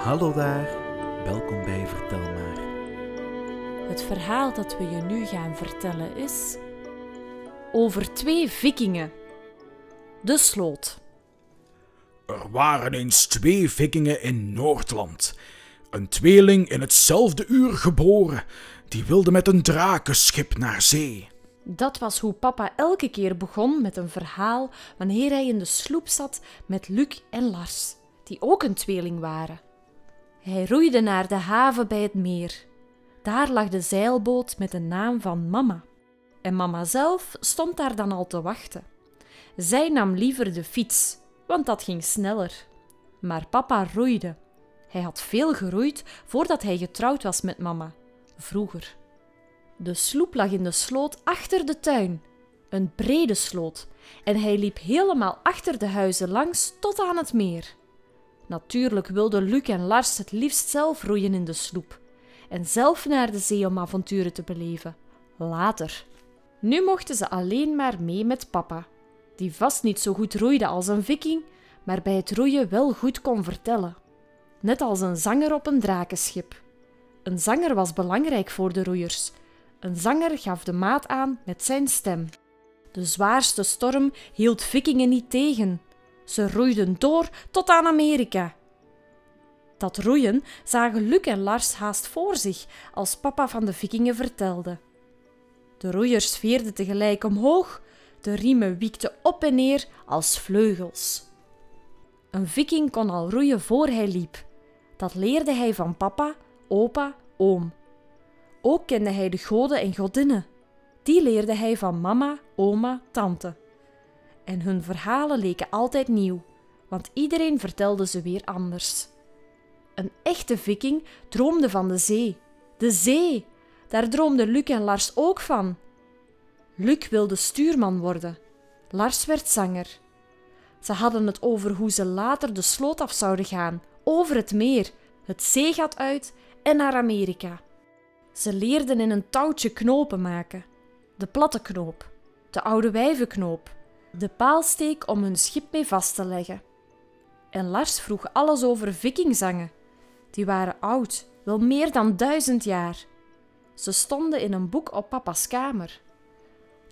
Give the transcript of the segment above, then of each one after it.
Hallo daar, welkom bij Vertel maar. Het verhaal dat we je nu gaan vertellen is over twee vikingen. De sloot. Er waren eens twee vikingen in Noordland. Een tweeling in hetzelfde uur geboren. Die wilden met een drakenschip naar zee. Dat was hoe papa elke keer begon met een verhaal wanneer hij in de sloep zat met Luc en Lars, die ook een tweeling waren. Hij roeide naar de haven bij het meer. Daar lag de zeilboot met de naam van mama. En mama zelf stond daar dan al te wachten. Zij nam liever de fiets, want dat ging sneller. Maar papa roeide. Hij had veel geroeid voordat hij getrouwd was met mama. Vroeger. De sloep lag in de sloot achter de tuin. Een brede sloot. En hij liep helemaal achter de huizen langs tot aan het meer. Natuurlijk wilden Luc en Lars het liefst zelf roeien in de sloep. En zelf naar de zee om avonturen te beleven. Later. Nu mochten ze alleen maar mee met papa, die vast niet zo goed roeide als een viking, maar bij het roeien wel goed kon vertellen. Net als een zanger op een drakenschip. Een zanger was belangrijk voor de roeiers. Een zanger gaf de maat aan met zijn stem. De zwaarste storm hield vikingen niet tegen. Ze roeiden door tot aan Amerika. Dat roeien zagen Luc en Lars haast voor zich als papa van de vikingen vertelde. De roeiers veerden tegelijk omhoog, de riemen wiekten op en neer als vleugels. Een viking kon al roeien voor hij liep. Dat leerde hij van papa, opa, oom. Ook kende hij de goden en godinnen. Die leerde hij van mama, oma, tante. En hun verhalen leken altijd nieuw, want iedereen vertelde ze weer anders. Een echte viking droomde van de zee. De zee! Daar droomden Luc en Lars ook van. Luc wilde stuurman worden. Lars werd zanger. Ze hadden het over hoe ze later de sloot af zouden gaan, over het meer, het zeegat uit en naar Amerika. Ze leerden in een touwtje knopen maken. De platte knoop, de oude wijvenknoop, de paalsteek om hun schip mee vast te leggen. En Lars vroeg alles over vikingzangen. Die waren oud, wel meer dan duizend jaar. Ze stonden in een boek op papa's kamer.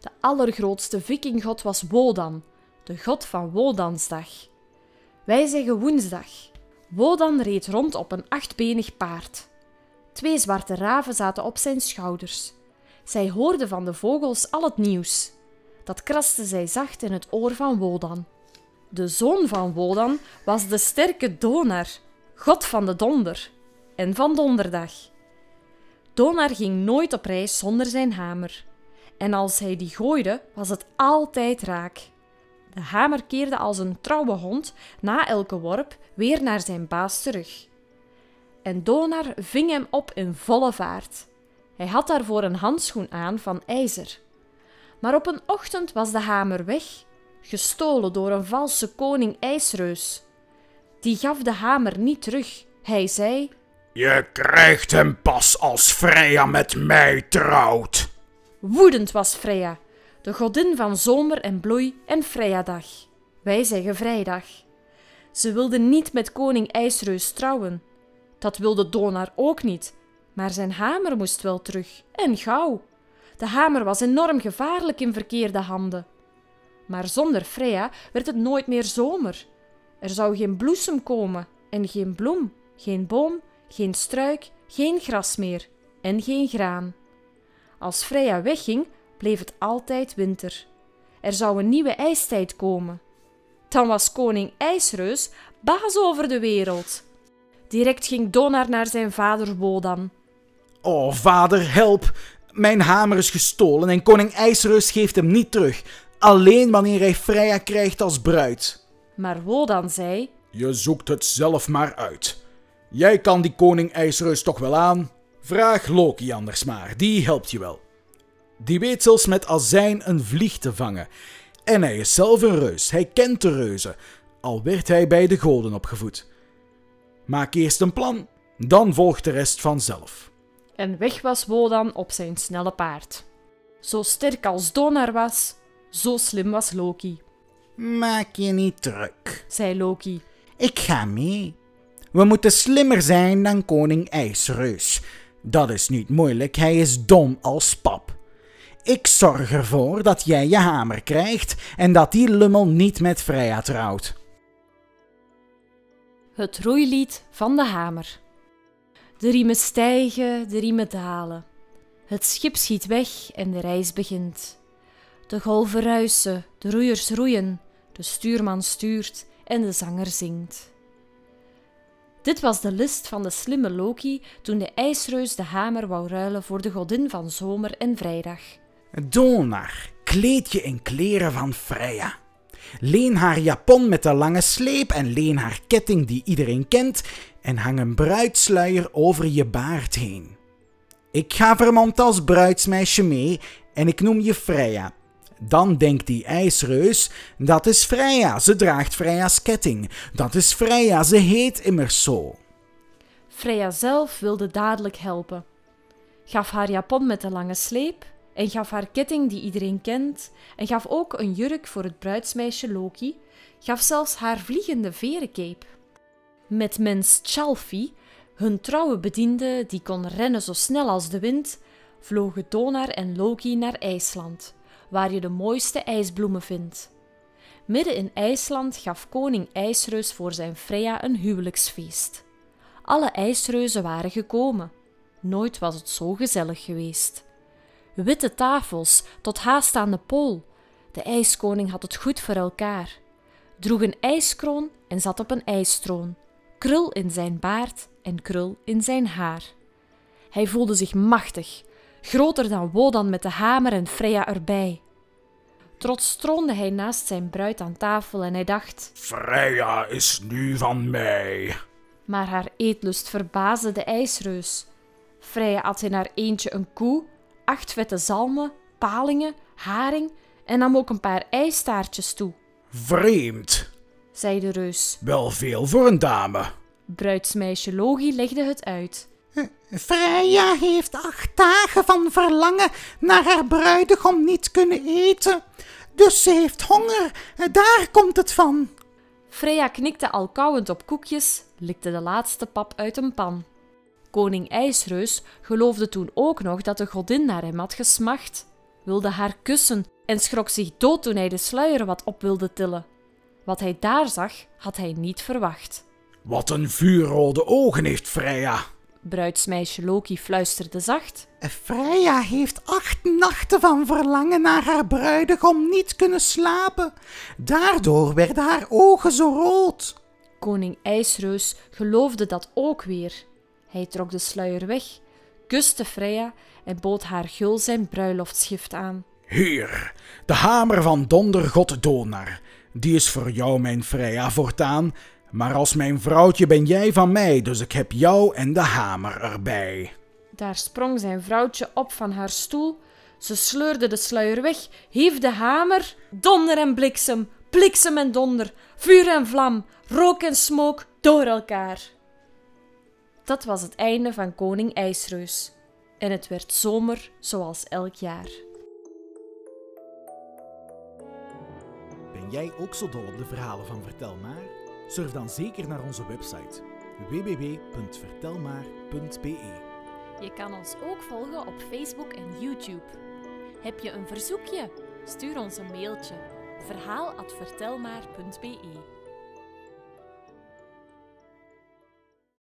De allergrootste vikinggod was Wodan, de god van Wodansdag. Wij zeggen woensdag. Wodan reed rond op een achtbenig paard. Twee zwarte raven zaten op zijn schouders. Zij hoorden van de vogels al het nieuws. Dat kraste zij zacht in het oor van Wodan. De zoon van Wodan was de sterke Donar, god van de donder en van donderdag. Donar ging nooit op reis zonder zijn hamer. En als hij die gooide, was het altijd raak. De hamer keerde als een trouwe hond na elke worp weer naar zijn baas terug. En Donar ving hem op in volle vaart. Hij had daarvoor een handschoen aan van ijzer. Maar op een ochtend was de hamer weg, gestolen door een valse koning IJsreus. Die gaf de hamer niet terug. Hij zei: Je krijgt hem pas als Freya met mij trouwt. Woedend was Freya, de godin van zomer en bloei en Freyadag. Wij zeggen vrijdag. Ze wilde niet met koning IJsreus trouwen. Dat wilde Donar ook niet, maar zijn hamer moest wel terug, en gauw. De hamer was enorm gevaarlijk in verkeerde handen. Maar zonder Freya werd het nooit meer zomer. Er zou geen bloesem komen, en geen bloem, geen boom, geen struik, geen gras meer, en geen graan. Als Freya wegging, bleef het altijd winter. Er zou een nieuwe ijstijd komen. Dan was koning IJsreus baas over de wereld. Direct ging Donar naar zijn vader Wodan. Oh, vader, help! Mijn hamer is gestolen en koning IJsreus geeft hem niet terug. Alleen wanneer hij Freya krijgt als bruid. Maar Wodan zei: Je zoekt het zelf maar uit. Jij kan die koning IJsreus toch wel aan? Vraag Loki anders maar, die helpt je wel. Die weet zelfs met azijn een vlieg te vangen. En hij is zelf een reus, hij kent de reuzen, al werd hij bij de goden opgevoed. Maak eerst een plan, dan volgt de rest vanzelf. En weg was Wodan op zijn snelle paard. Zo sterk als Donar was, zo slim was Loki, Maak je niet druk. zei Loki. Ik ga mee. We moeten slimmer zijn dan koning IJsreus. Dat is niet moeilijk, hij is dom als pap. Ik zorg ervoor dat jij je hamer krijgt en dat die lummel niet met Freya trouwt. Het roeilied van de hamer. De riemen stijgen, de riemen dalen. Het schip schiet weg en de reis begint. De golven ruisen, de roeiers roeien, de stuurman stuurt en de zanger zingt. Dit was de list van de slimme Loki toen de ijsreus de hamer wou ruilen voor de godin van zomer en vrijdag. Donar, kleed je in kleren van Freya. Leen haar japon met de lange sleep en leen haar ketting die iedereen kent en hang een bruidsluier over je baard heen. Ik ga vermomd als bruidsmeisje mee en ik noem je Freya. Dan denkt die ijsreus, dat is Freya, ze draagt Freya's ketting. Dat is Freya, ze heet immers zo. Freya zelf wilde dadelijk helpen. Gaf haar japon met de lange sleep en gaf haar ketting die iedereen kent en gaf ook een jurk voor het bruidsmeisje Loki, gaf zelfs haar vliegende verencape. Met mens Chalfi, hun trouwe bediende die kon rennen zo snel als de wind, vlogen Donar en Loki naar IJsland, waar je de mooiste ijsbloemen vindt. Midden in IJsland gaf koning IJsreus voor zijn Freya een huwelijksfeest. Alle ijsreuzen waren gekomen. Nooit was het zo gezellig geweest. Witte tafels tot haast aan de pool. De ijskoning had het goed voor elkaar. Droeg een ijskroon en zat op een ijstroon. Krul in zijn baard en krul in zijn haar. Hij voelde zich machtig, groter dan Wodan met de hamer en Freya erbij. Trots stroonde hij naast zijn bruid aan tafel en hij dacht: Freya is nu van mij. Maar haar eetlust verbaasde de ijsreus. Freya at in haar eentje een koe, acht vette zalmen, palingen, haring en nam ook een paar ijstaartjes toe, Vreemd. zei de reus. Wel veel voor een dame. Bruidsmeisje Logi legde het uit. Freya heeft acht dagen van verlangen naar haar bruidegom niet kunnen eten. Dus ze heeft honger, daar komt het van. Freya knikte al kauwend op koekjes, likte de laatste pap uit een pan. Koning IJsreus geloofde toen ook nog dat de godin naar hem had gesmacht, wilde haar kussen en schrok zich dood toen hij de sluier wat op wilde tillen. Wat hij daar zag, had hij niet verwacht. Wat een vuurrode ogen heeft Freya. Bruidsmeisje Loki fluisterde zacht. Freya heeft acht nachten van verlangen naar haar bruidegom niet kunnen slapen. Daardoor werden haar ogen zo rood. Koning IJsreus geloofde dat ook weer. Hij trok de sluier weg, kuste Freya en bood haar gul zijn bruiloftsgift aan. Hier, de hamer van dondergod Donar. Die is voor jou, mijn Freya, voortaan. Maar als mijn vrouwtje ben jij van mij, dus ik heb jou en de hamer erbij. Daar sprong zijn vrouwtje op van haar stoel. Ze sleurde de sluier weg, hief de hamer. Donder en bliksem, bliksem en donder, vuur en vlam, rook en smook door elkaar. Dat was het einde van koning IJsreus. En het werd zomer zoals elk jaar. Ben jij ook zo dol op de verhalen van Vertel Maar? Surf dan zeker naar onze website www.vertelmaar.be. Je kan ons ook volgen op Facebook en YouTube. Heb je een verzoekje? Stuur ons een mailtje verhaal@vertelmaar.be.